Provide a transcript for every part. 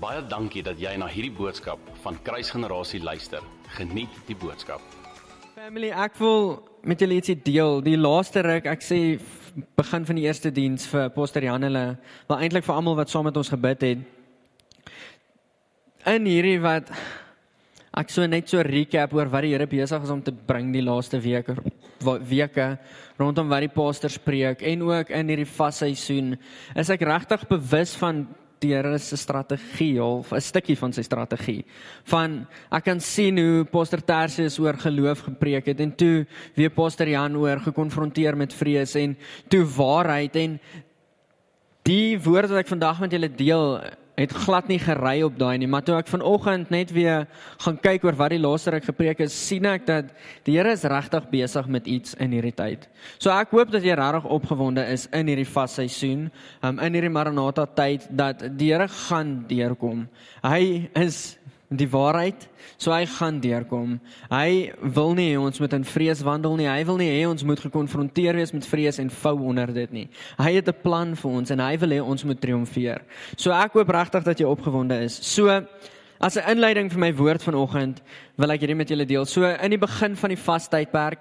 Baie dankie dat jy na hierdie boodskap van Kruisgenerasie luister. Geniet die boodskap. Family, ek wil met julle ietsie deel. Die laaste ruk, ek sê begin van die eerste diens vir Pastor Jan hulle, maar eintlik vir almal wat saam met ons gebid het. In hierdie wat ek so net so recap oor wat die Here besig is om te bring die laaste week weke rondom wat die pastor spreek en ook in hierdie vasseisoen is ek regtig bewus van Here se strategie of 'n stukkie van sy strategie. Van ek kan sien hoe Pastor Tersius oor geloof gepreek het en toe weer Pastor Jan oor gekonfronteer met vrees en toe waarheid en die woord wat ek vandag met julle deel het glad nie gery op daai nie, maar toe ek vanoggend net weer gaan kyk oor wat die laaste ruk gepreek is, sien ek dat die Here is regtig besig met iets in hierdie tyd. So ek hoop dat jy regtig opgewonde is in hierdie vasseisoen, um, in hierdie Maranatha tyd dat die Here gaan deurkom. Hy is die waarheid, so hy gaan deurkom. Hy wil nie hê ons moet in vrees wandel nie. Hy wil nie hê ons moet gekonfronteer wees met vrees en vou onder dit nie. Hy het 'n plan vir ons en hy wil hê ons moet triomfeer. So ek hoop regtig dat jy opgewonde is. So as 'n inleiding vir my woord vanoggend wil ek hierdie met julle deel. So in die begin van die vastydperk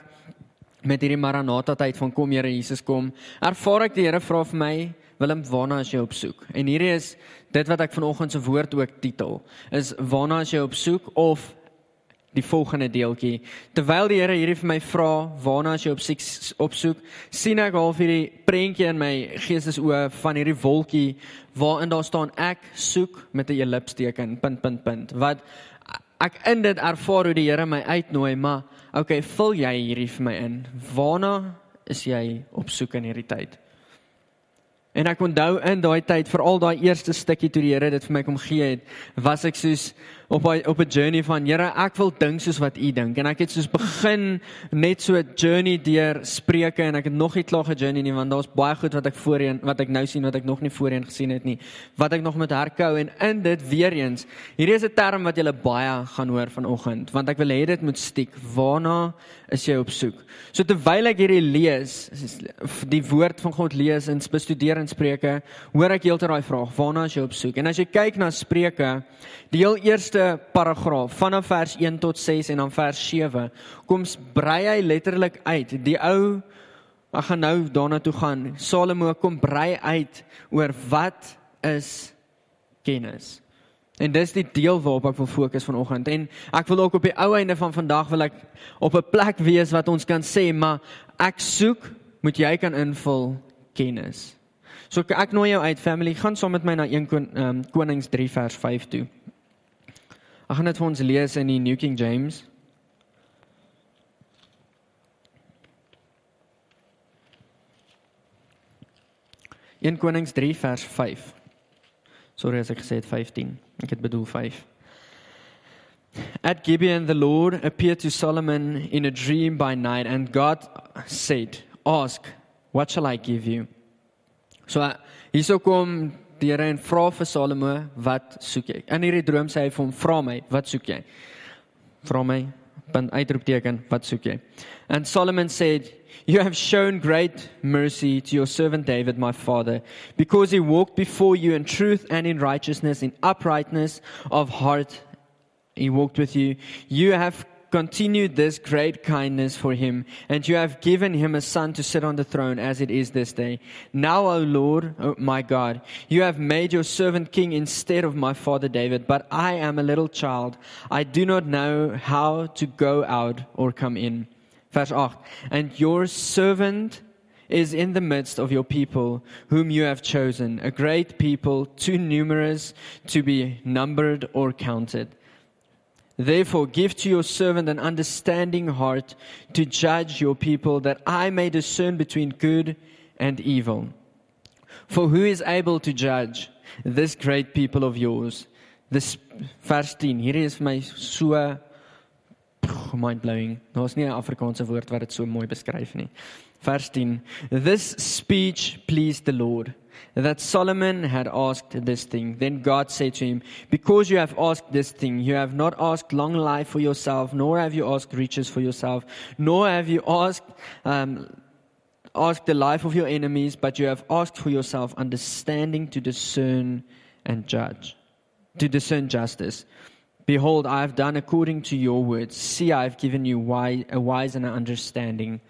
met hierdie Maranatha tyd van kom Here Jesus kom, ervaar ek die Here vra vir my, Willem, waarna is jy op soek? En hierdie is dit wat ek vanoggend se woord ook titel, is waarna is jy op soek of die volgende deeltjie. Terwyl die Here hierdie vir my vra, waarna is jy op soek op soek, sien ek half hierdie prentjie in my geestesoë van hierdie wolkie waarin daar staan ek soek met 'n ellipsteken, punt punt punt. Wat ek in dit ervaar hoe die Here my uitnooi, maar okay, vul jy hierdie vir my in. Waarna is jy op soek in hierdie tyd? En ek onthou in daai tyd, veral daai eerste stukkie toe die Here dit vir my kom gee het, was ek soos op 'n op 'n journey van Here, ek wil dink soos wat U dink. En ek het soos begin net so 'n journey deur Spreuke en ek het nog nie klaar gejourney nie want daar's baie goed wat ek voorheen wat ek nou sien wat ek nog nie voorheen gesien het nie, wat ek nog moet herkou en in dit weer eens. Hierdie is 'n term wat julle baie gaan hoor vanoggend, want ek wil hê dit moet stiek. Waarna is jy op soek? So terwyl ek hierdie lees, die woord van God lees en bestudeer in Spreuke, hoor ek heeltyd daai vraag: Waarna is jy op soek? En as jy kyk na Spreuke, die heel eerste paragraaf vanaf vers 1 tot 6 en dan vers 7, kom brei hy letterlik uit. Die ou ek gaan nou daarna toe gaan. Salomo kom brei uit oor wat is kennis. En dis die deel waarop ek wil fokus vanoggend. En ek wil ook op die ou einde van vandag wil ek op 'n plek wees wat ons kan sê, maar ek soek, moet jy kan invul kennis. So ek nooi jou uit family, gaan saam met my na 1 Kon, um, Konings 3 vers 5 toe. Ek gaan dit vir ons lees in die New King James. In Konings 3 vers 5. Sorry as ek gesê het 15. Ek het bedoel 5. At Gibeon the Lord appeared to Solomon in a dream by night and God said, "Ask, what shall I give you?" So hierso kom die Here en vra vir Salomo, "Wat soek jy?" In hierdie droom sê hy vir hom, "Vra my, wat soek jy?" Vra my, punt uitroepteken, "Wat soek jy?" And Solomon said, "You have shown great mercy to your servant David, my father, because he walked before you in truth and in righteousness, in uprightness of heart. He walked with you. You have continued this great kindness for him, and you have given him a son to sit on the throne as it is this day. Now, O Lord, o my God, you have made your servant king instead of my father David, but I am a little child. I do not know how to go out or come in. Vers 8. And your servant is in the midst of your people, whom you have chosen, a great people, too numerous to be numbered or counted. Therefore, give to your servant an understanding heart to judge your people, that I may discern between good and evil. For who is able to judge this great people of yours? This vers 10. Hierdie is vir my so mind blowing. Daar's nie 'n Afrikaanse woord wat dit so mooi beskryf nie. Vers 10. This speech pleased the Lord that Solomon had asked this thing. Then God said to him, Because you have asked this thing, you have not asked long life for yourself, nor have you asked riches for yourself, nor have you asked um, asked the life of your enemies, but you have asked for yourself understanding to discern and judge. to discern justice. Behold, I have done according to your words. See, I have given you wise, a wise and an understanding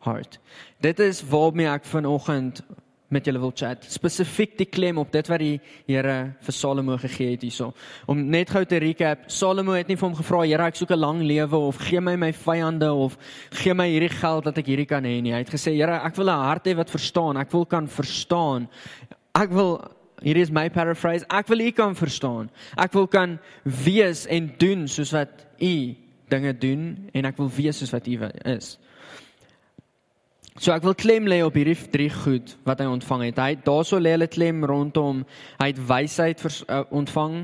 heart. Dit is waarmee ek vanoggend met julle wil chat. Spesifiek die klem op dit wat die Here vir Salomo gegee het hierso. Om net gou te recap, Salomo het nie vir hom gevra, Here, ek soek 'n lang lewe of gee my my vyande of gee my hierdie geld dat ek hierdie kan hê nie. Hy het gesê, Here, ek wil 'n hart hê wat verstaan. Ek wil kan verstaan. Ek wil hier is my paraphrase. Ek wil u kan verstaan. Ek wil kan wees en doen soos wat u dinge doen en ek wil wees soos wat u is. So ek wil klem lê op hierdie drie goed wat hy ontvang het. Hy daarso lê hulle klem rondom hy het wysheid vers, uh, ontvang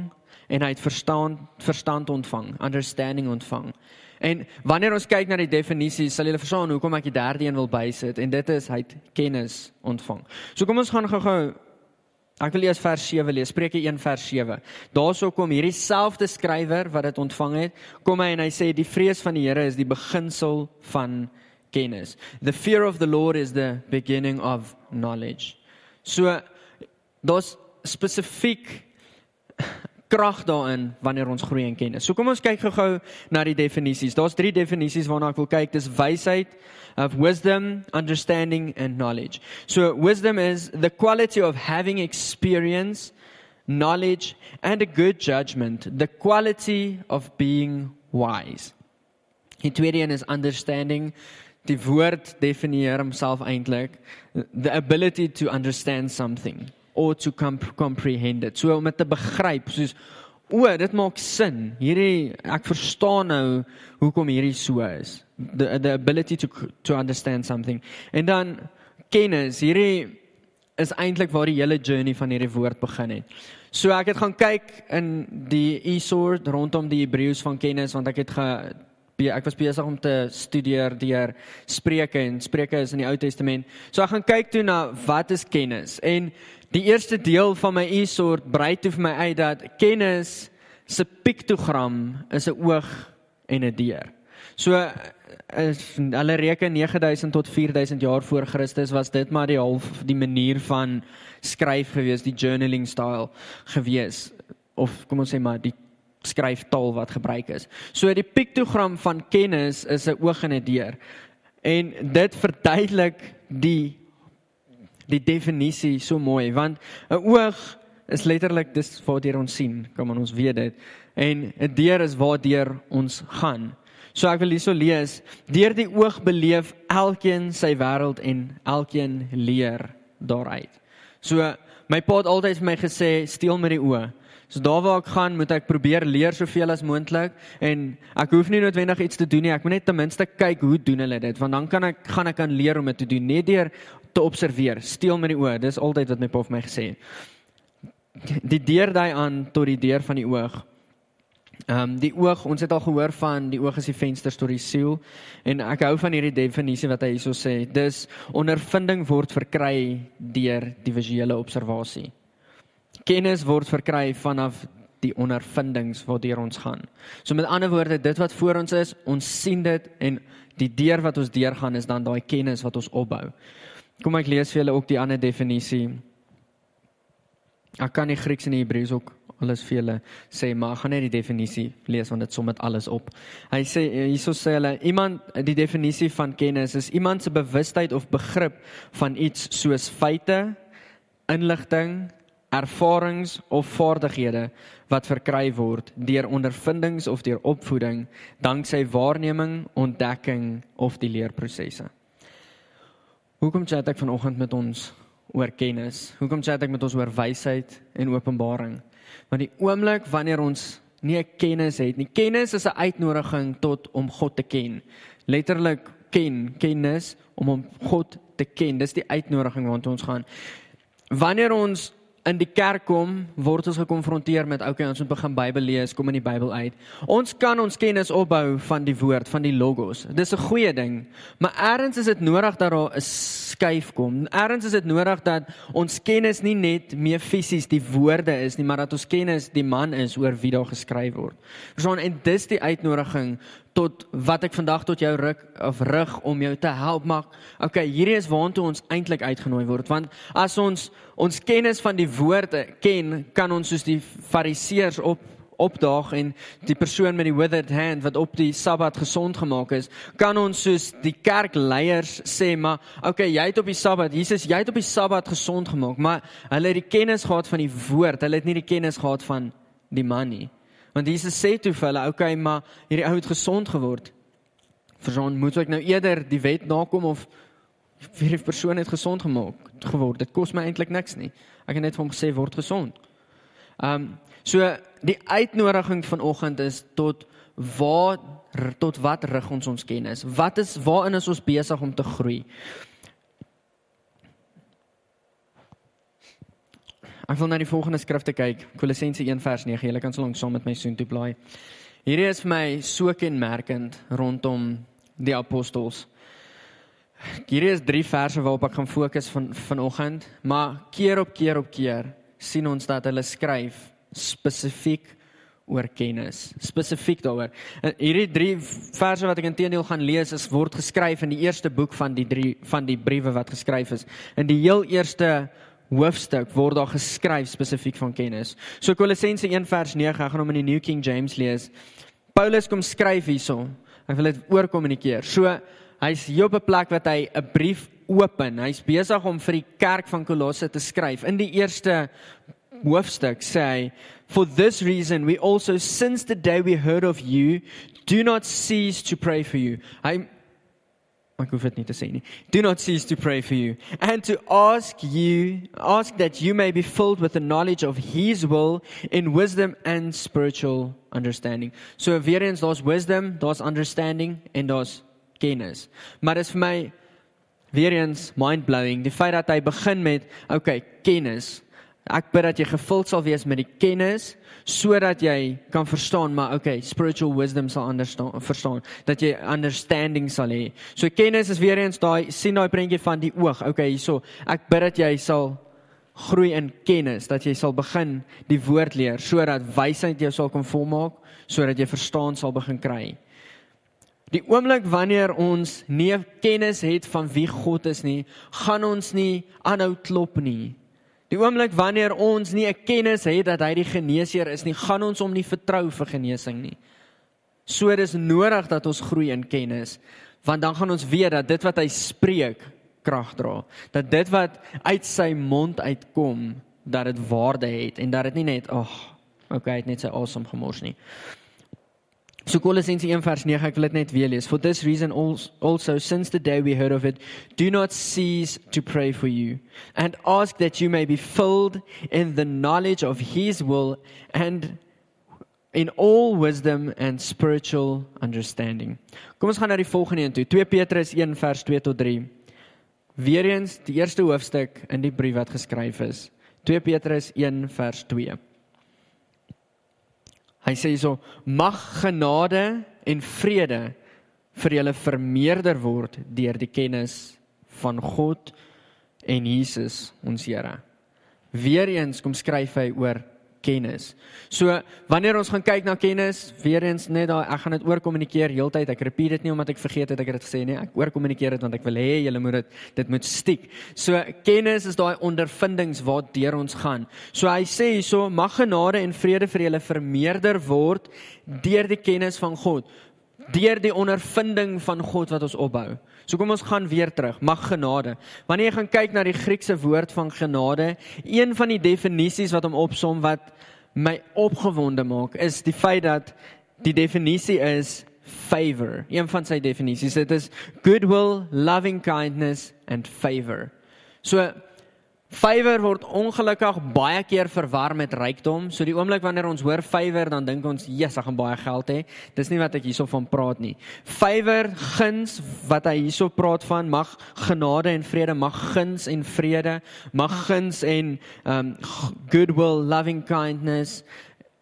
en hy het verstaan verstand ontvang, understanding ontvang. En wanneer ons kyk na die definisie, sal julle verstaan hoekom ek die derde een wil bysit en dit is hy het kennis ontvang. So kom ons gaan gou-gou Ek wil lees vers 7 lees, Spreuke 1 vers 7. Daarso kom hierdie selfde skrywer wat dit ontvang het, kom hy en hy sê die vrees van die Here is die beginsel van kennis. The fear of the Lord is the beginning of knowledge. So daar's spesifiek krag daarin wanneer ons groei in kennis. So kom ons kyk gou-gou na die definisies. Daar's drie definisies waarna ek wil kyk. Dis wysheid, of wisdom, understanding and knowledge. So wisdom is the quality of having experience, knowledge and a good judgment, the quality of being wise. Die tweede een is understanding die woord definieer homself eintlik the ability to understand something or to comp comprehend it. So om dit te begryp, soos o, dit maak sin. Hierdie ek verstaan nou hoekom hierdie so is. The the ability to to understand something. En dan kennis, hierdie is eintlik waar die hele journey van hierdie woord begin het. So ek het gaan kyk in die e-sword rondom die Hebreëus van kennis want ek het ge ek was besig om te studeer deur Spreuke en Spreuke is in die Ou Testament. So ek gaan kyk toe na wat is kennis. En die eerste deel van my e-sort brei toe vir my uit dat kennis se piktogram is 'n oog en 'n deur. So is hulle reken 9000 tot 4000 jaar voor Christus was dit maar die half die manier van skryf gewees, die journaling style gewees of kom ons sê maar die skryftaal wat gebruik is. So die piktogram van kennis is 'n oog en 'n deur. En dit verduidelik die die definisie so mooi want 'n oog is letterlik dis waar ons sien, kom ons weet dit. En 'n deur is waar ons gaan. So ek wil hierso lees, deur die oog beleef elkeen sy wêreld en elkeen leer daaruit. So my pa het altyd vir my gesê, steel met die oë. So daar waar ek gaan, moet ek probeer leer soveel as moontlik en ek hoef nie noodwendig iets te doen nie. Ek moet net ten minste kyk hoe doen hulle dit, want dan kan ek gaan ek kan leer om dit te doen, net deur te observeer. Steel met die oë. Dis altyd wat my pa vir my gesê het. Die deur daai aan tot die deur van die oog. Ehm um, die oog, ons het al gehoor van die oog is die venster tot die siel en ek hou van hierdie definisie wat hy hierso sê. Dis ondervinding word verkry deur die visuele observasie. Kennis word verkry vanaf die ondervindings waardeur ons gaan. So met ander woorde, dit wat voor ons is, ons sien dit en die deur wat ons deurgaan is dan daai kennis wat ons opbou. Kom ek lees vir julle ook die ander definisie. Ek kan nie Grieks en Hebreëus ook alles vir julle sê, maar ek gaan net die definisie lees want dit som dit alles op. Hy sê hierso sê hulle iemand die definisie van kennis is iemand se bewustheid of begrip van iets soos feite, inligting, ervarings of vaardighede wat verkry word deur ondervindings of deur opvoeding, danksy waarneming, ontdekking of die leerprosesse. Hoekom chat ek vanoggend met ons oor kennis? Hoekom chat ek met ons oor wysheid en openbaring? Want die oomblik wanneer ons nie 'n kennis het nie, kennis is 'n uitnodiging tot om God te ken. Letterlik ken, kennis om om God te ken. Dis die uitnodiging waartoe ons gaan. Wanneer ons in die kerk kom, word ons gekonfronteer met okay, ons moet begin Bybel lees, kom in die Bybel uit. Ons kan ons kennis opbou van die woord, van die logos. Dis 'n goeie ding, maar eers is dit nodig dat daar 'n skuif kom. Eers is dit nodig dat ons kennis nie net meer fisies die woorde is nie, maar dat ons kennis die man is oor wie daar geskryf word. Verstaan? En dis die uitnodiging tot wat ek vandag tot jou ruk of rig om jou te help maak. Okay, hierdie is waartoe ons eintlik uitgenooi word want as ons ons kennis van die woorde ken, kan ons soos die fariseërs op opdaag en die persoon met die withered hand wat op die Sabbat gesond gemaak is, kan ons soos die kerkleiers sê, maar okay, jy het op die Sabbat, Jesus, jy het op die Sabbat gesond gemaak, maar hulle het die kennis gehad van die woord, hulle het nie die kennis gehad van die man nie. Want Jesus sê toe vir hulle, okay, maar hierdie ou het gesond geword. Verstaan, moet ek nou eerder die wet nakom of vir die persoon het gesond gemaak geword? Dit kos my eintlik niks nie. Ek het net vir hom gesê word gesond. Ehm um, so die uitnodiging vanoggend is tot waar tot wat rig ons ons kennis? Wat is waarin is ons besig om te groei? Ek wil na die volgende skrifte kyk, Kolossense 1 vers 9. Julle kan so lank saam met my soontoe blaai. Hierdie is vir my so kenmerkend rondom die apostels. Hierdie is drie verse waarop ek gaan fokus van vanoggend, maar keer op keer op keer sien ons dat hulle skryf spesifiek oor kennis, spesifiek daaroor. Hierdie drie verse wat ek intedeel gaan lees is word geskryf in die eerste boek van die drie van die briewe wat geskryf is. In die heel eerste hoofstuk word daar geskryf spesifiek van kennis. So Kolossense 1 vers 9, ek gaan hom in die New King James lees. Paulus kom skryf hierso. Ek wil dit oorkommunikeer. So hy's hier op 'n plek wat hy 'n brief open. Hy's besig om vir die kerk van Kolosse te skryf. In die eerste hoofstuk sê hy, "For this reason we also since the day we heard of you do not cease to pray for you." Hy ek hoef dit nie te sê nie. Do not cease to pray for you and to ask you ask that you may be filled with the knowledge of his will in wisdom and spiritual understanding. So weer eens daar's wisdom, daar's understanding en daar's kennis. Maar dit is vir my weer eens mind blowing die feit dat hy begin met okay, kennis. Ek bid dat jy gevul sal wees met die kennis sodat jy kan verstaan maar okay spiritual wisdom sal onderstaan verstaan dat jy understanding sal hê. So kennis is weer eens daai sien daai prentjie van die oog. Okay hierso. Ek bid dat jy sal groei in kennis, dat jy sal begin die woord leer sodat wysheid jou sal kom volmaak, sodat jy verstaan sal begin kry. Die oomblik wanneer ons nie kennis het van wie God is nie, gaan ons nie aanhou klop nie. Die oomblik wanneer ons nie 'n kennis het dat hy die geneesheer is nie, gaan ons hom nie vertrou vir genesing nie. So dis nodig dat ons groei in kennis, want dan gaan ons weet dat dit wat hy spreek krag dra, dat dit wat uit sy mond uitkom, dat dit waarde het en dat dit nie net, ag, oh, okay, het net sy asem gemors nie. So Kolossense 1 vers 9 ek wil dit net weer lees. For this reason also since the day we heard of it do not cease to pray for you and ask that you may be filled in the knowledge of his will and in all wisdom and spiritual understanding. Kom ons gaan na die volgende een toe. 2 Petrus 1 vers 2 tot 3. Weereens die eerste hoofstuk in die brief wat geskryf is. 2 Petrus 1 vers 2. Hy sê hierso mag genade en vrede vir julle vermeerder word deur die kennis van God en Jesus ons Here. Weereens kom skryf hy oor kennis. So wanneer ons gaan kyk na kennis, weer eens net daai ek gaan dit oorkommunikeer heeltyd. Ek repeat dit nie omdat ek vergeet het ek het dit gesê nie. Ek oorkommunikeer dit want ek wil hê julle moet dit dit moet stiek. So kennis is daai ondervindings wat deur ons gaan. So hy sê hierso mag genade en vrede vir julle vermeerder word deur die kennis van God deur die ondervinding van God wat ons opbou. So kom ons gaan weer terug. Mag genade. Wanneer jy gaan kyk na die Griekse woord van genade, een van die definisies wat hom opsom wat my opgewonde maak, is die feit dat die definisie is favor. Een van sy definisies, dit is goodwill, loving kindness and favor. So Favor word ongelukkig baie keer verwar met rykdom. So die oomblik wanneer ons hoor favor, dan dink ons, "Jesus, ek gaan baie geld hê." Dis nie wat ek hierso van praat nie. Favor, guns wat hy hierso praat van, mag genade en vrede, mag guns en vrede, mag guns en um goodwill, loving kindness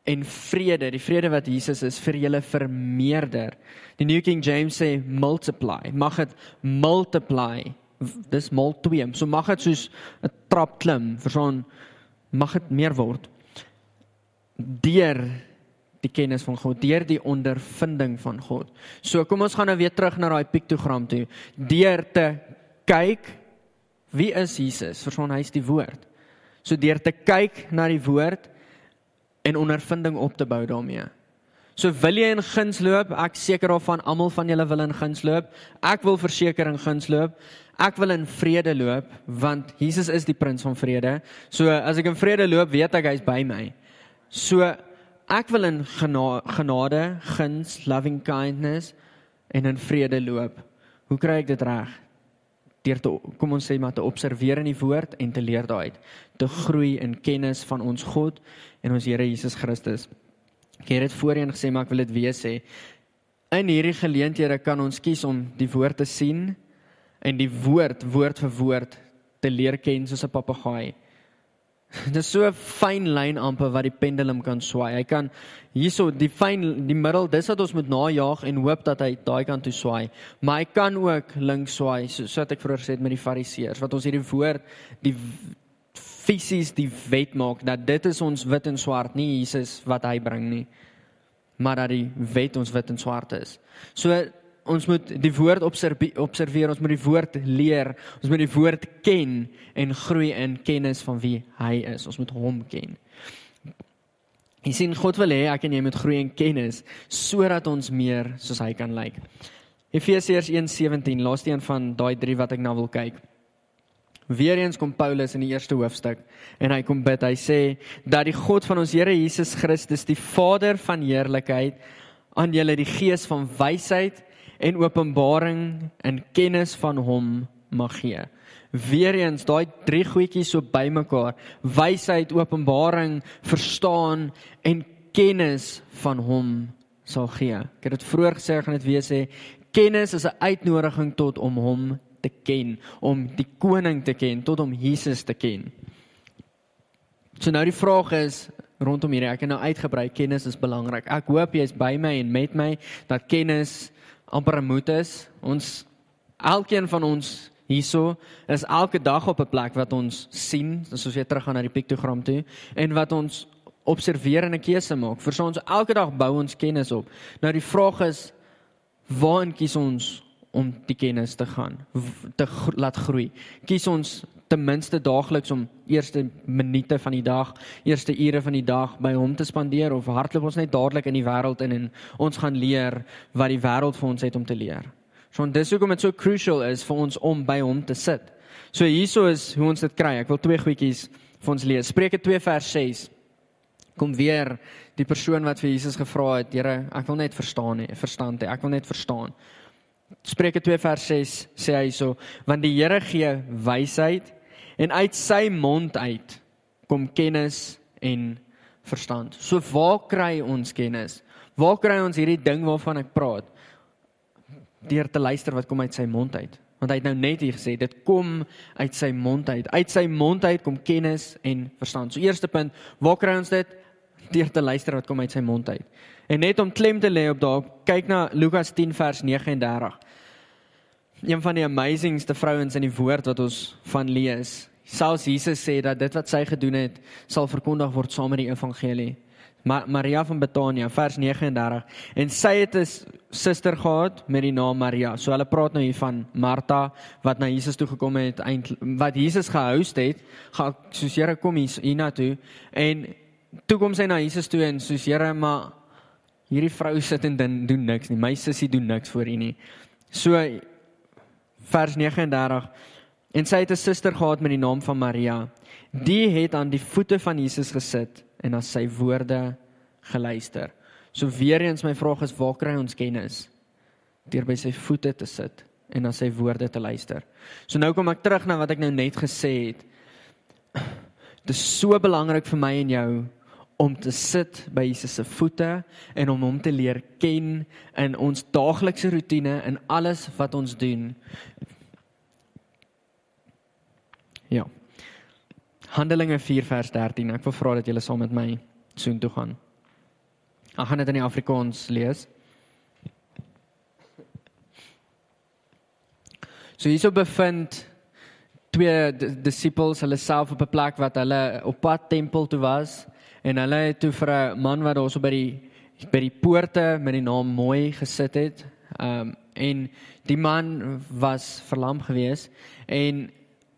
en vrede, die vrede wat Jesus is vir julle vermeerder. Die New King James sê multiply. Mag dit multiply dis mal 2. So mag dit soos 'n trap klim, verstaan? Mag dit meer word deur die kennis van God, deur die ondervinding van God. So kom ons gaan nou weer terug na daai piktogram toe. Deur te kyk wie is Jesus? Verstaan hy is die woord. So deur te kyk na die woord en ondervinding op te bou daarmee. So wil jy in guns loop? Ek seker of van almal van julle wil in guns loop. Ek wil verseker in guns loop. Ek wil in vrede loop want Jesus is die prins van vrede. So as ek in vrede loop, weet ek hy's by my. So ek wil in genade, guns, loving kindness en in vrede loop. Hoe kry ek dit reg? Deur te kom ons sê maar te observeer in die woord en te leer daaruit, te groei in kennis van ons God en ons Here Jesus Christus. Ek het dit voorheen gesê maar ek wil dit weer sê. In hierdie geleenthede kan ons kies om die woord te sien en die woord woord vir woord te leer ken soos 'n papegaai. Dit is so 'n fyn lyn amper wat die pendulum kan swaai. Hy kan hierso die fyn die middel, dis wat ons moet najaag en hoop dat hy daai kant toe swaai. Maar hy kan ook links swaai, so so wat ek vroeër gesê het met die fariseërs, wat ons hierdie woord die fisies die wet maak dat dit is ons wit en swart, nie Jesus wat hy bring nie, maar dat die wet ons wit en swart is. So ons moet die woord observeer, ons moet die woord leer, ons moet die woord ken en groei in kennis van wie hy is. Ons moet hom ken. Jy sien God wil hê ek en jy moet groei in kennis sodat ons meer soos hy kan lyk. Efesiërs 1:17, laaste een van daai 3 wat ek nou wil kyk. Weereens kom Paulus in die eerste hoofstuk en hy kom bid. Hy sê dat die God van ons Here Jesus Christus, die Vader van heerlikheid, aan julle die gees van wysheid en openbaring in kennis van hom mag gee. Weereens daai drie goedjies so bymekaar, wysheid, openbaring, verstaan en kennis van hom sal gee. Ek het dit vroeër gesê, gaan dit weer sê, kennis is 'n uitnodiging tot om hom te ken, om die koning te ken, tot om Jesus te ken. So nou die vraag is rondom hierdie, ek het nou uitgebrei, kennis is belangrik. Ek hoop jy is by my en met my dat kennis amper moet is. Ons elkeen van ons hierso is elke dag op 'n plek wat ons sien, soos jy teruggaan na die piktogram toe en wat ons observeer en 'n keuse maak. Vir so ons elke dag bou ons kennis op. Nou die vraag is waarin kies ons om die kennis te gaan te laat groei. Kies ons ten minste daagliks om eerste minute van die dag, eerste ure van die dag by hom te spandeer of hardloop ons net dadelik in die wêreld in en ons gaan leer wat die wêreld vir ons het om te leer. So dis hoekom dit so crucial is vir ons om by hom te sit. So hierso is hoe ons dit kry. Ek wil twee goedjies vir ons lees. Spreuke 2 vers 6. Kom weer die persoon wat vir Jesus gevra het, Here, ek wil net verstaan hê, verstand hê. Ek wil net verstaan. Spreuke 2 vers 6 sê hy so: Want die Here gee wysheid en uit sy mond uit kom kennis en verstand. So waar kry ons kennis? Waar kry ons hierdie ding waarvan ek praat? Deur te luister wat kom uit sy mond uit. Want hy het nou net hier gesê dit kom uit sy mond uit. Uit sy mond uit kom kennis en verstand. So eerste punt, waar kry ons dit? Deur te luister wat kom uit sy mond uit. En net om klem te lê op daai, kyk na Lukas 10 vers 39. Een van die amazingste vrouens in die woord wat ons van lees. Selfs Jesus sê dat dit wat sy gedoen het, sal verkondig word saam met die evangelie. Ma Maria van Betania vers 39 en sy het 'n suster gehad met die naam Maria. So hulle praat nou hier van Martha wat na Jesus toe gekom het eintlik wat Jesus gehost het. Gaan soos Here kom hier hiernatoe en toe kom sy na Jesus toe en soos Here maar hierdie vrou sit en din, doen niks nie. My sussie doen niks vir u nie. So vers 39 en sy het 'n suster gehad met die naam van Maria. Die het aan die voete van Jesus gesit en na sy woorde geluister. So weer eens my vraag is waar kry ons kennis? Deur by sy voete te sit en na sy woorde te luister. So nou kom ek terug na wat ek nou net gesê het. Dit is so belangrik vir my en jou om te sit by Jesus se voete en om hom te leer ken in ons daaglikse rotine in alles wat ons doen. Ja. Handelinge 4 vers 13. Ek wil vra dat julle saam met my soontoe gaan. Ek gaan dit in die Afrikaans lees. So hierso bevind twee disippels hulle self op 'n plek wat hulle op pad tempel toe was en hulle het toe vir 'n man wat daar so by die by die poorte met die naam Mooi gesit het. Ehm um, en die man was verlam gewees en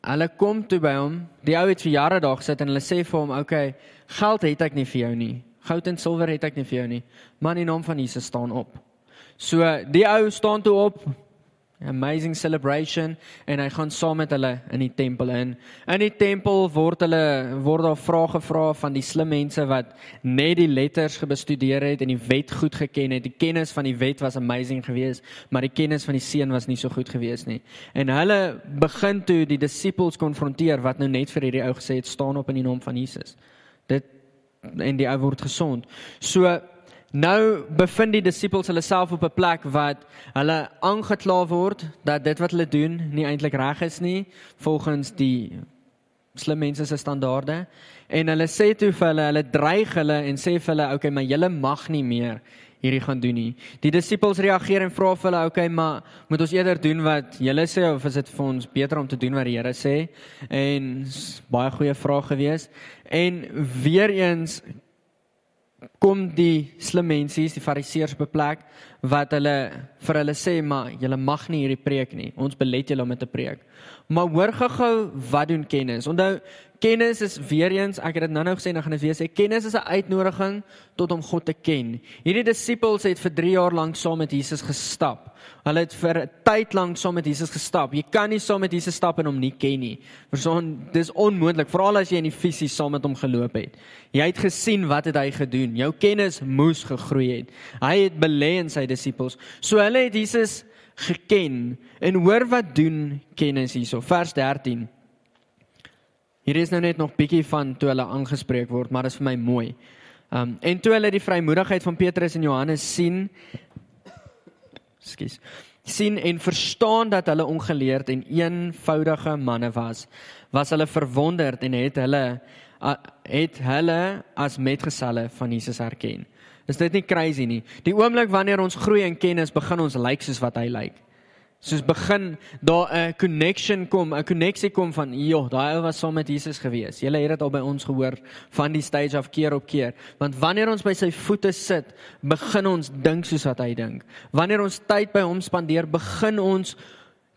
hulle kom toe by hom. Die ou het vir jare daar gesit en hulle sê vir hom, "Oké, okay, geld het ek nie vir jou nie. Goud en silwer het ek nie vir jou nie. Maar in die naam van Jesus staan op." So die ou staan toe op, amazing celebration en hy gaan saam met hulle in die tempel in. In die tempel word hulle word daar vrae gevra van die slim mense wat net die letters gebestudeer het en die wet goed geken het. Die kennis van die wet was amazing geweest, maar die kennis van die seun was nie so goed geweest nie. En hulle begin toe die disippels konfronteer wat nou net vir hierdie ou gesê het staan op in die naam van Jesus. Dit en die ou word gesond. So Nou bevind die disippels hulle self op 'n plek wat hulle aangekla word dat dit wat hulle doen nie eintlik reg is nie volgens die slim mense se standaarde en hulle sê toe vir hulle hulle dreig hulle en sê vir hulle okay maar julle mag nie meer hierdie gaan doen nie. Die disippels reageer en vra vir hulle okay maar moet ons eerder doen wat julle sê of is dit vir ons beter om te doen wat die Here sê? En baie goeie vraag gewees. En weer eens kom die slim mense, die fariseërs op 'n plek wat hulle vir hulle sê maar julle mag nie hierdie preek nie. Ons belet julle om dit te preek. Maar hoor gou-gou wat doen kennis. Onthou kennis is weer eens, ek het dit nou-nou gesê ek gaan dit weer sê, kennis is 'n uitnodiging tot om God te ken. Hierdie disippels het vir 3 jaar lank saam met Jesus gestap. Hulle het vir 'n tyd lank saam met Jesus gestap. Jy kan nie saam met Jesus stap en hom nie ken nie. Verstaan, dis onmoontlik, veral as jy in die fisies saam met hom geloop het. Jy het gesien wat het hy gedoen. Jou kennis moes gegroei het. Hy het belê in sy disippels. So hulle het Jesus geken en hoor wat doen kennis hierso. Vers 13. Hier is nou net nog bietjie van toe hulle aangespreek word, maar dit is vir my mooi. Um en toe hulle die vrymoedigheid van Petrus en Johannes sien, skus sien en verstaan dat hulle ongeleerd en eenvoudige manne was, was hulle verwonderd en het hulle het hulle as metgeselle van Jesus herken. Is dit nie crazy nie? Die oomblik wanneer ons groei in kennis, begin ons lyk like soos wat hy lyk. Like soos begin daar 'n connection kom, 'n koneksie kom van, "Joh, daai ou was saam met Jesus gewees." Julle het dit al by ons gehoor van die stage af keer op keer. Want wanneer ons by sy voete sit, begin ons dink soos wat hy dink. Wanneer ons tyd by hom spandeer, begin ons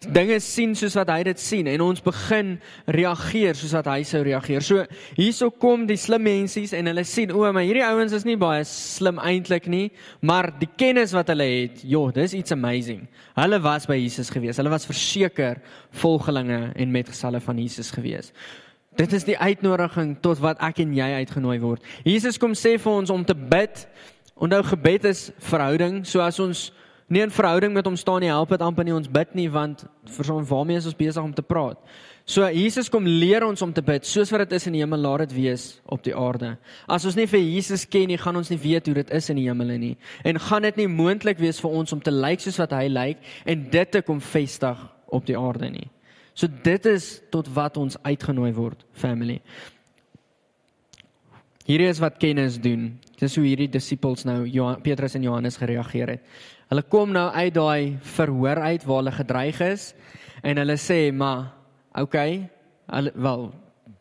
dinge sien soos wat hy dit sien en ons begin reageer soos wat hy sou reageer. So hierso kom die slim mensies en hulle sien o, maar hierdie ouens is nie baie slim eintlik nie, maar die kennis wat hulle het, joh, dis iets amazing. Hulle was by Jesus gewees. Hulle was verseker volgelinge en metgeselle van Jesus gewees. Dit is die uitnodiging tot wat ek en jy uitgenooi word. Jesus kom sê vir ons om te bid. Onthou gebed is verhouding. So as ons nie 'n verhouding met hom staan nie, help dit amper nie ons bid nie want vir so 'n waarmee is ons besig om te praat. So Jesus kom leer ons om te bid soos wat dit is in die hemel, laat dit wees op die aarde. As ons nie vir Jesus ken nie, gaan ons nie weet hoe dit is in die hemel nie. En gaan dit nie moontlik wees vir ons om te lyk soos wat hy lyk en dit te kom vestig op die aarde nie. So dit is tot wat ons uitgenooi word, family. Hierdie is wat kennis doen. Dis hoe hierdie disippels nou Petrus en Johannes gereageer het. Hulle kom nou uit daai verhoor uit waar hulle gedreig is en hulle sê maar okay, hulle wel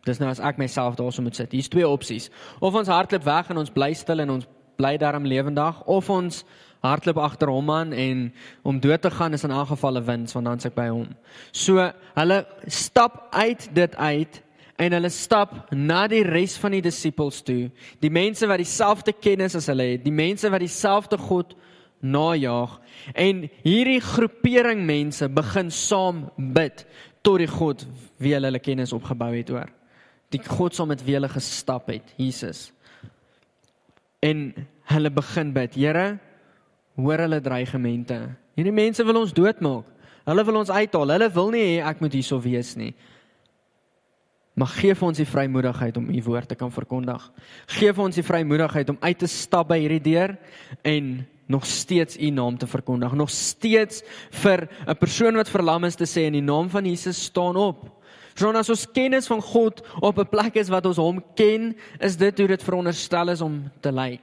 dis nou as ek myself daarso moet sit. Hier's twee opsies. Of ons hardloop weg en ons bly stil en ons bly daarom lewendig of ons hardloop agter hom aan en om dood te gaan is in elk geval 'n wins want dan se ek by hom. So hulle stap uit dit uit en hulle stap na die res van die disippels toe. Die mense wat dieselfde kennis as hulle het, die mense wat dieselfde God najaag en hierdie groepering mense begin saam bid tot die God wie hulle hulle kennis opgebou het oor. Die God saam met wie hulle gestap het, Jesus. En hulle begin bid, Here, hoor hulle dreigemente. Hierdie mense wil ons doodmaak. Hulle wil ons uithaal. Hulle wil nie hê ek moet hierso wees nie. Maar gee vir ons die vrymoedigheid om u woord te kan verkondig. Gee vir ons die vrymoedigheid om uit te stap by hierdie deur en nog steeds u naam te verkondig, nog steeds vir 'n persoon wat verlam is te sê in die naam van Jesus staan op. Sonder as ons kennis van God op 'n plek is wat ons hom ken, is dit hoe dit veronderstel is om te lyk.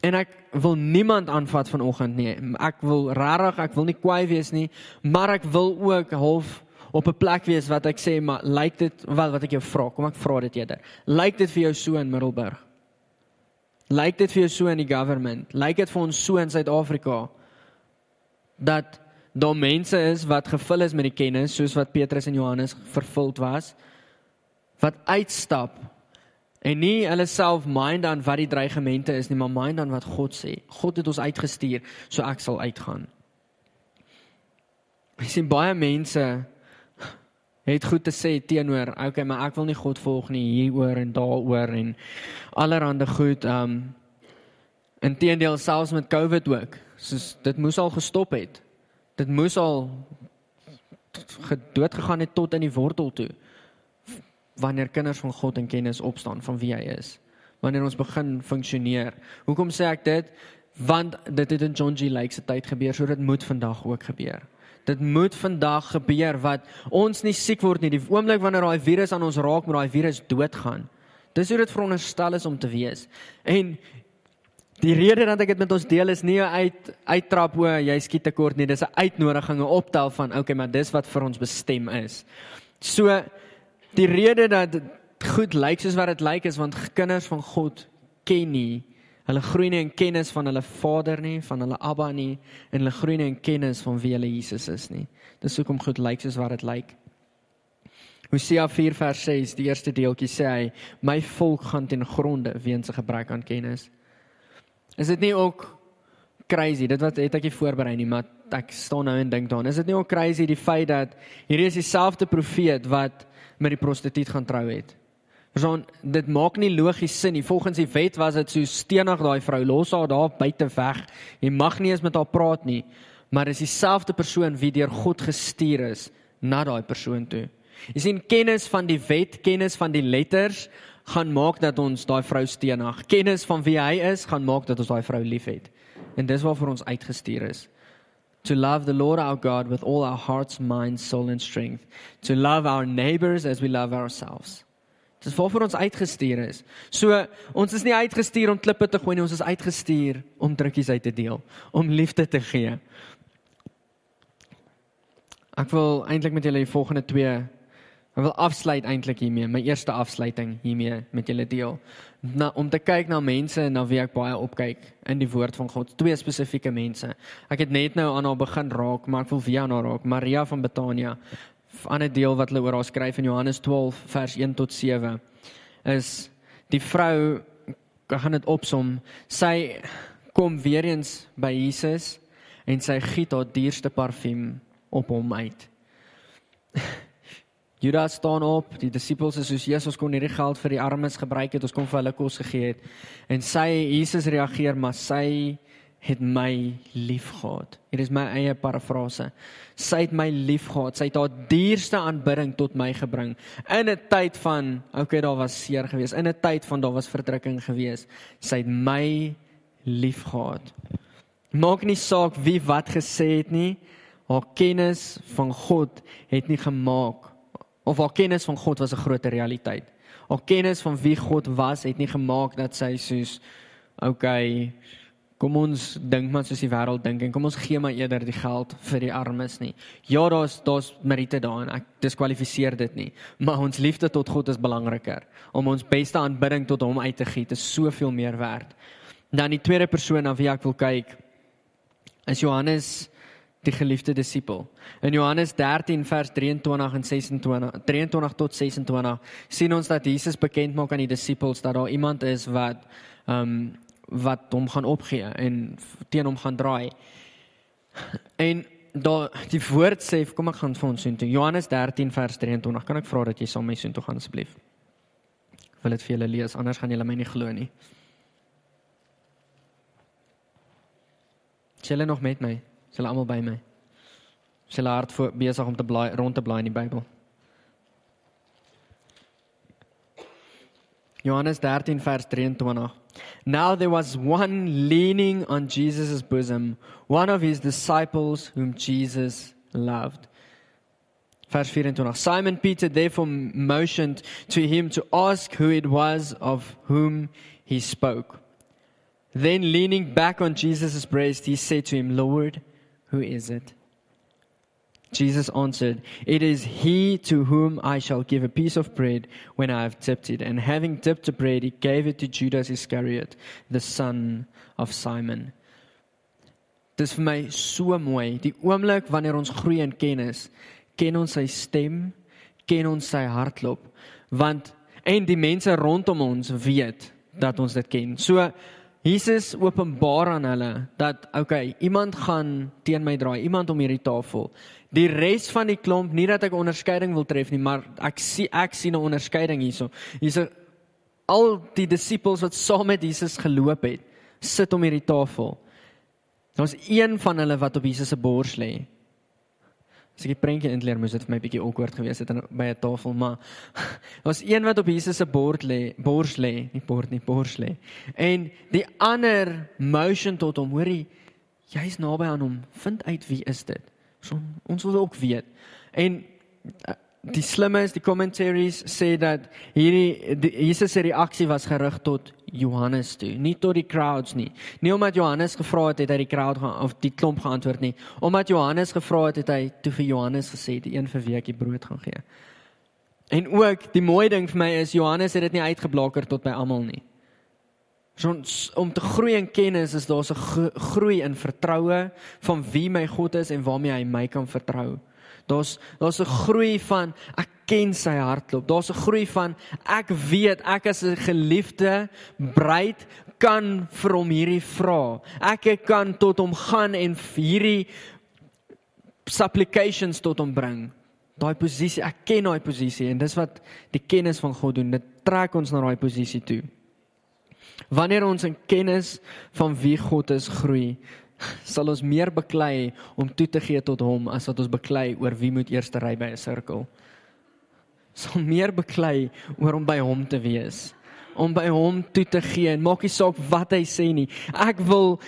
En ek wil niemand aanvat vanoggend nie. Ek wil regtig, ek wil nie kwaai wees nie, maar ek wil ook half op 'n plek wees wat ek sê maar lyk dit wel wat ek jou vra, kom ek vra dit eerder. Lyk dit vir jou so in Middelburg? Lyk dit vir jou so in die government? Lyk dit vir ons so in Suid-Afrika dat daar mense is wat gevul is met die kennis soos wat Petrus en Johannes vervuld was wat uitstap en nie hulle self mind aan wat die dreigemente is nie, maar mind aan wat God sê. God het ons uitgestuur, so ek sal uitgaan. Ek sien baie mense het goed te sê teenoor, okay, maar ek wil nie God volg nie hieroor en daaroor en allerhande goed. Um inteendeel selfs met COVID ook. Soos dit moes al gestop het. Dit moes al gedood gegaan het tot in die wortel toe wanneer kinders van God en kennis opstaan van wie hy is. Wanneer ons begin funksioneer. Hoekom sê ek dit? Want dit het in John G. Lake se tyd gebeur, so dit moet vandag ook gebeur. Dit moet vandag gebeur wat ons nie siek word nie. Die oomblik wanneer daai virus aan ons raak, moet daai virus doodgaan. Dis hoe dit veronderstel is om te wees. En die rede dat ek dit met ons deel is nie uit uittrap o, jy skiet tekort nie. Dis 'n uitnodiging, 'n optel van okay, maar dis wat vir ons bestem is. So Die rede dat goed lyk soos wat dit lyk is want kinders van God ken nie. Hulle groei nie in kennis van hulle Vader nie, van hulle Abba nie en hulle groei nie in kennis van wie hulle Jesus is nie. Dis hoekom goed lyk soos wat dit lyk. Hosea 4 vers 6, die eerste deeltjie sê hy, my volk gaan ten gronde weens 'n gebrek aan kennis. Is dit nie ook crazy? Dit wat het ek nie voorberei nie, maar ek staan nou en dink daaraan. Is dit nie ook crazy die feit dat hierdie is dieselfde profeet wat met die prostituut gaan trou het. Verstaan, dit maak nie logies sin nie. Volgens die wet was dit so steenig daai vrou los haar daar buite weg. Jy mag nie eens met haar praat nie. Maar dis dieselfde persoon wie deur God gestuur is na daai persoon toe. Jy sien kennis van die wet, kennis van die letters gaan maak dat ons daai vrou steenig. Kennis van wie hy is gaan maak dat ons daai vrou liefhet. En dis waarvoor ons uitgestuur is to love the Lord our God with all our hearts, minds, soul and strength, to love our neighbors as we love ourselves. Dis waarvoor ons uitgestuur is. So ons is nie uitgestuur om klippe te gooi nie, ons is uitgestuur om drukkies uit te deel, om liefde te gee. Ek wil eintlik met julle die volgende twee Ek wil afsluit eintlik hiermee, my eerste afsluiting hiermee met julle deel. Na om te kyk na mense na wie ek baie opkyk in die woord van God, twee spesifieke mense. Ek het net nou aan haar begin raak, maar ek wil weer aan haar raak, Maria van Betania. Ander deel wat hulle oor haar skryf in Johannes 12 vers 1 tot 7 is die vrou ek gaan dit opsom. Sy kom weer eens by Jesus en sy giet haar duurste parfuum op hom uit. Judas staan op, die disippels is soos Jesus kon hierdie geld vir die armes gebruik het, ons kom vir hulle kos gegee het. En sy Jesus reageer, maar sy het my liefgehad. Hier is my eie parafrase. Sy het my liefgehad. Sy het haar dierste aanbidding tot my gebring in 'n tyd van, okay, daar was seer geweest, in 'n tyd van daar was verdrukking geweest. Sy het my liefgehad. Maak nie saak wie wat gesê het nie. Haar kennis van God het nie gemaak of haar kennis van God was 'n groter realiteit. Haar kennis van wie God was het nie gemaak dat sy soos okay, kom ons dink maar soos die wêreld dink en kom ons gee maar eerder die geld vir die armes nie. Ja, daar's daar's Marite daarin. Ek diskwalifiseer dit nie, maar ons liefde tot God is belangriker. Om ons beste aanbidding tot hom uit te gee, is soveel meer werd. Dan die tweede persoon na wie ek wil kyk is Johannes die geliefde disipel. In Johannes 13 vers 23 en 26 23 tot 26 sien ons dat Jesus bekend maak aan die disipels dat daar iemand is wat ehm um, wat hom gaan opgee en teen hom gaan draai. En daar die woord sê kom ek gaan vir ons sien toe Johannes 13 vers 23 kan ek vra dat jy saam met my sien toe gaan asseblief. Ek wil dit vir julle lees anders gaan julle my nie glo nie. Julle nog met my? Is hulle almal by my? Is hulle hart voor besig om te blaai rond te blaai in die Bybel? Johannes 13 vers 23. Now there was one leaning on Jesus' bosom, one of his disciples whom Jesus loved. Vers 24. Simon Peter therefore motioned to him to ask who it was of whom he spoke. Then leaning back on Jesus' breast, he said to him, Lord, Who is it? Jesus answered, It is he to whom I shall give a piece of bread when I have dipped it. And having dipped the bread, he gave it to Judas Iscariot, the son of Simon. Dis vir my so mooi. Die oomblik wanneer ons groei in kennis, ken ons sy stem, ken ons sy hartklop, want en die mense rondom ons weet dat ons dit ken. So Jesus openbaar aan hulle dat okay, iemand gaan teen my draai, iemand om hierdie tafel. Die res van die klomp, nie dat ek onderskeiding wil tref nie, maar ek sien ek sien 'n onderskeiding hierso. Hier's al die disippels wat saam met Jesus geloop het, sit om hierdie tafel. Daar's een van hulle wat op Jesus se bors lê. As ek die prentjie inleer, moes dit vir my bietjie awkward gewees het by 'n tafel, maar daar's een wat op Jesus se bord lê, bors lê, nie bord nie, bors lê. En die ander motion tot hom, hoorie, jy's naby aan hom, vind uit wie is dit? So, ons wil ook weet. En uh, die slimmes, die commentaries sê dat hierdie die, Jesus se reaksie was gerig tot Johannes toe, nie tot die crowds nie. Nie omdat Johannes gevra het het hy die crowd gaan of die klomp geantwoord nie. Omdat Johannes gevra het het hy toe vir Johannes gesê die een vir wie ek die brood gaan gee. En ook die mooi ding vir my is Johannes het dit nie uitgeblaker tot by almal nie. So om te groei in kennis is daar 'n groei in vertroue van wie my God is en waarmee hy my kan vertrou. Daar's daar's 'n groei van ek ken sy hartklop. Daar's 'n groei van ek weet ek as 'n geliefde bruid kan vir hom hierdie vra. Ek kan tot hom gaan en hierdie supplications tot hom bring. Daai posisie, ek ken daai posisie en dis wat die kennis van God doen. Dit trek ons na daai posisie toe. Wanneer ons in kennis van wie God is groei, sal ons meer beklei om toe te gee tot hom as wat ons beklei oor wie moet eers ry by 'n sirkel. Sal meer beklei oor om by hom te wees om by hom toe te gee en maak nie saak wat hy sê nie. Ek wil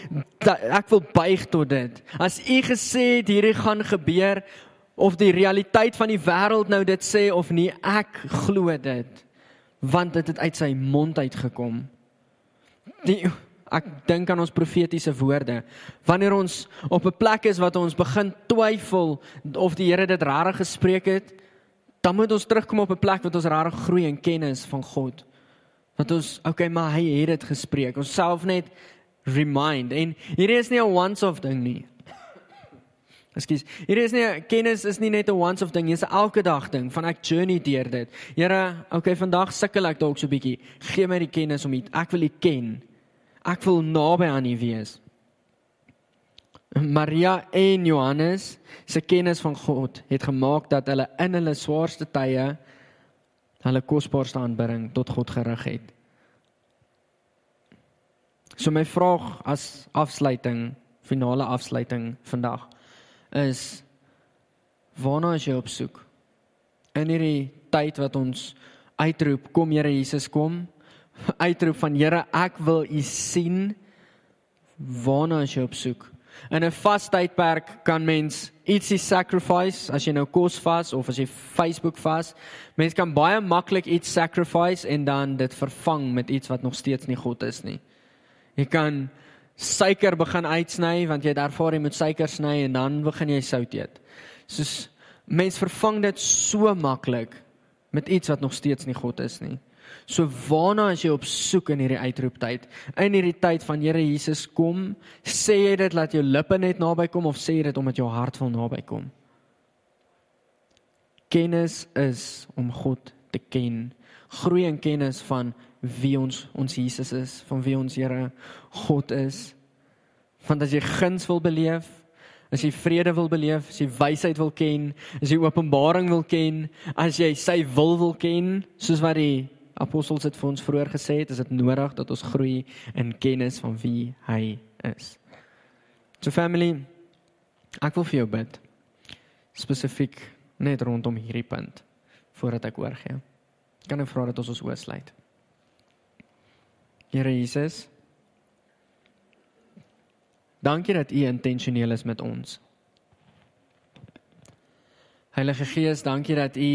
ek wil buig tot dit. As u gesê het hierdie gaan gebeur of die realiteit van die wêreld nou dit sê of nie, ek glo dit want dit het uit sy mond uitgekom. Die ek dink aan ons profetiese woorde. Wanneer ons op 'n plek is wat ons begin twyfel of die Here dit regtig gespreek het, dan moet ons terugkom op 'n plek wat ons regtig groei in kennis van God. Dat ons, okay, maar hy het dit gespreek. Ons self net remind en hierdie is nie 'n once off ding nie. Ekskuus. Hierdie is nie kennis is nie net 'n once off ding, dis 'n elke dag ding van ek journey deur dit. Here, okay, vandag sukkel ek dalk so 'n bietjie. Gee my die kennis om dit. Ek wil U ken. Ek wil naby aan U wees. Maria en Johannes se kennis van God het gemaak dat hulle in hulle swaarste tye hulle kosbaarste aanbidding tot God gerig het. So my vraag as afsluiting, finale afsluiting vandag is waarna is jy op soek? In hierdie tyd wat ons uitroep, kom Here Jesus kom, uitroep van Here, ek wil U sien. Waarna is jy op soek? In 'n vastydperk kan mens ietsie sacrifice as jy nou kos vas of as jy Facebook vas. Mens kan baie maklik iets sacrifice en dan dit vervang met iets wat nog steeds nie God is nie. Jy kan suiker begin uitsny want jy het ervaar jy moet suiker sny en dan begin jy sout eet. Soos mens vervang dit so maklik met iets wat nog steeds nie God is nie. So waarna as jy op soek in hierdie uitroeptyd? In hierdie tyd van Here Jesus kom, sê jy dit laat jou lippe net naby kom of sê jy dit omdat jou hart wil naby kom? Kennis is om God te ken. Groei in kennis van wie ons ons Jesus is, van wie ons Here God is. Want as jy guns wil beleef, as jy vrede wil beleef, as jy wysheid wil ken, as jy openbaring wil ken, as jy sy wil wil ken, soos wat die apostels het vir ons vroeër gesê het, is dit nodig dat ons groei in kennis van wie hy is. So family, ek wil vir jou bid. Spesifiek net rondom hierdie punt voordat ek oorgee. Kan ek vra dat ons ons oosluit? Here Jesus, dankie dat U intentioneel is met ons. Heilige Gees, dankie dat U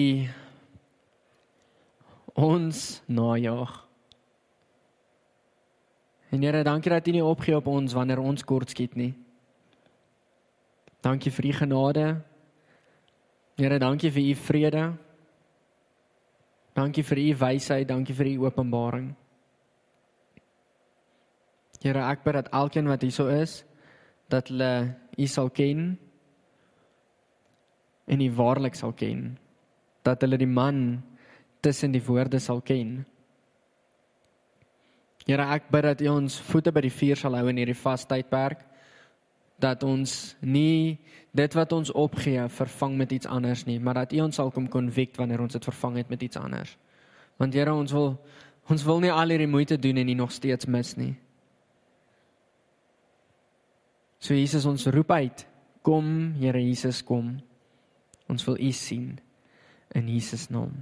ons najag. En Here, dankie dat U nie opgee op ons wanneer ons kort skiet nie. Dankie vir U genade. Here, dankie vir u vrede. Dankie vir u wysheid, dankie vir u openbaring. Here, ek bid dat elkeen wat hierso is, dat hulle u sal ken en u waarlik sal ken. Dat hulle die man tussen die woorde sal ken. Here, ek bid dat u ons voete by die vuur sal hou in hierdie vastydperk dat ons nie dit wat ons opgee vervang met iets anders nie, maar dat U ons sal kom konvikt wanneer ons dit vervang het met iets anders. Want Here, ons wil ons wil nie al hierdie moeite doen en nie nog steeds mis nie. So Jesus ons roep uit. Kom, Here Jesus, kom. Ons wil U sien in Jesus naam.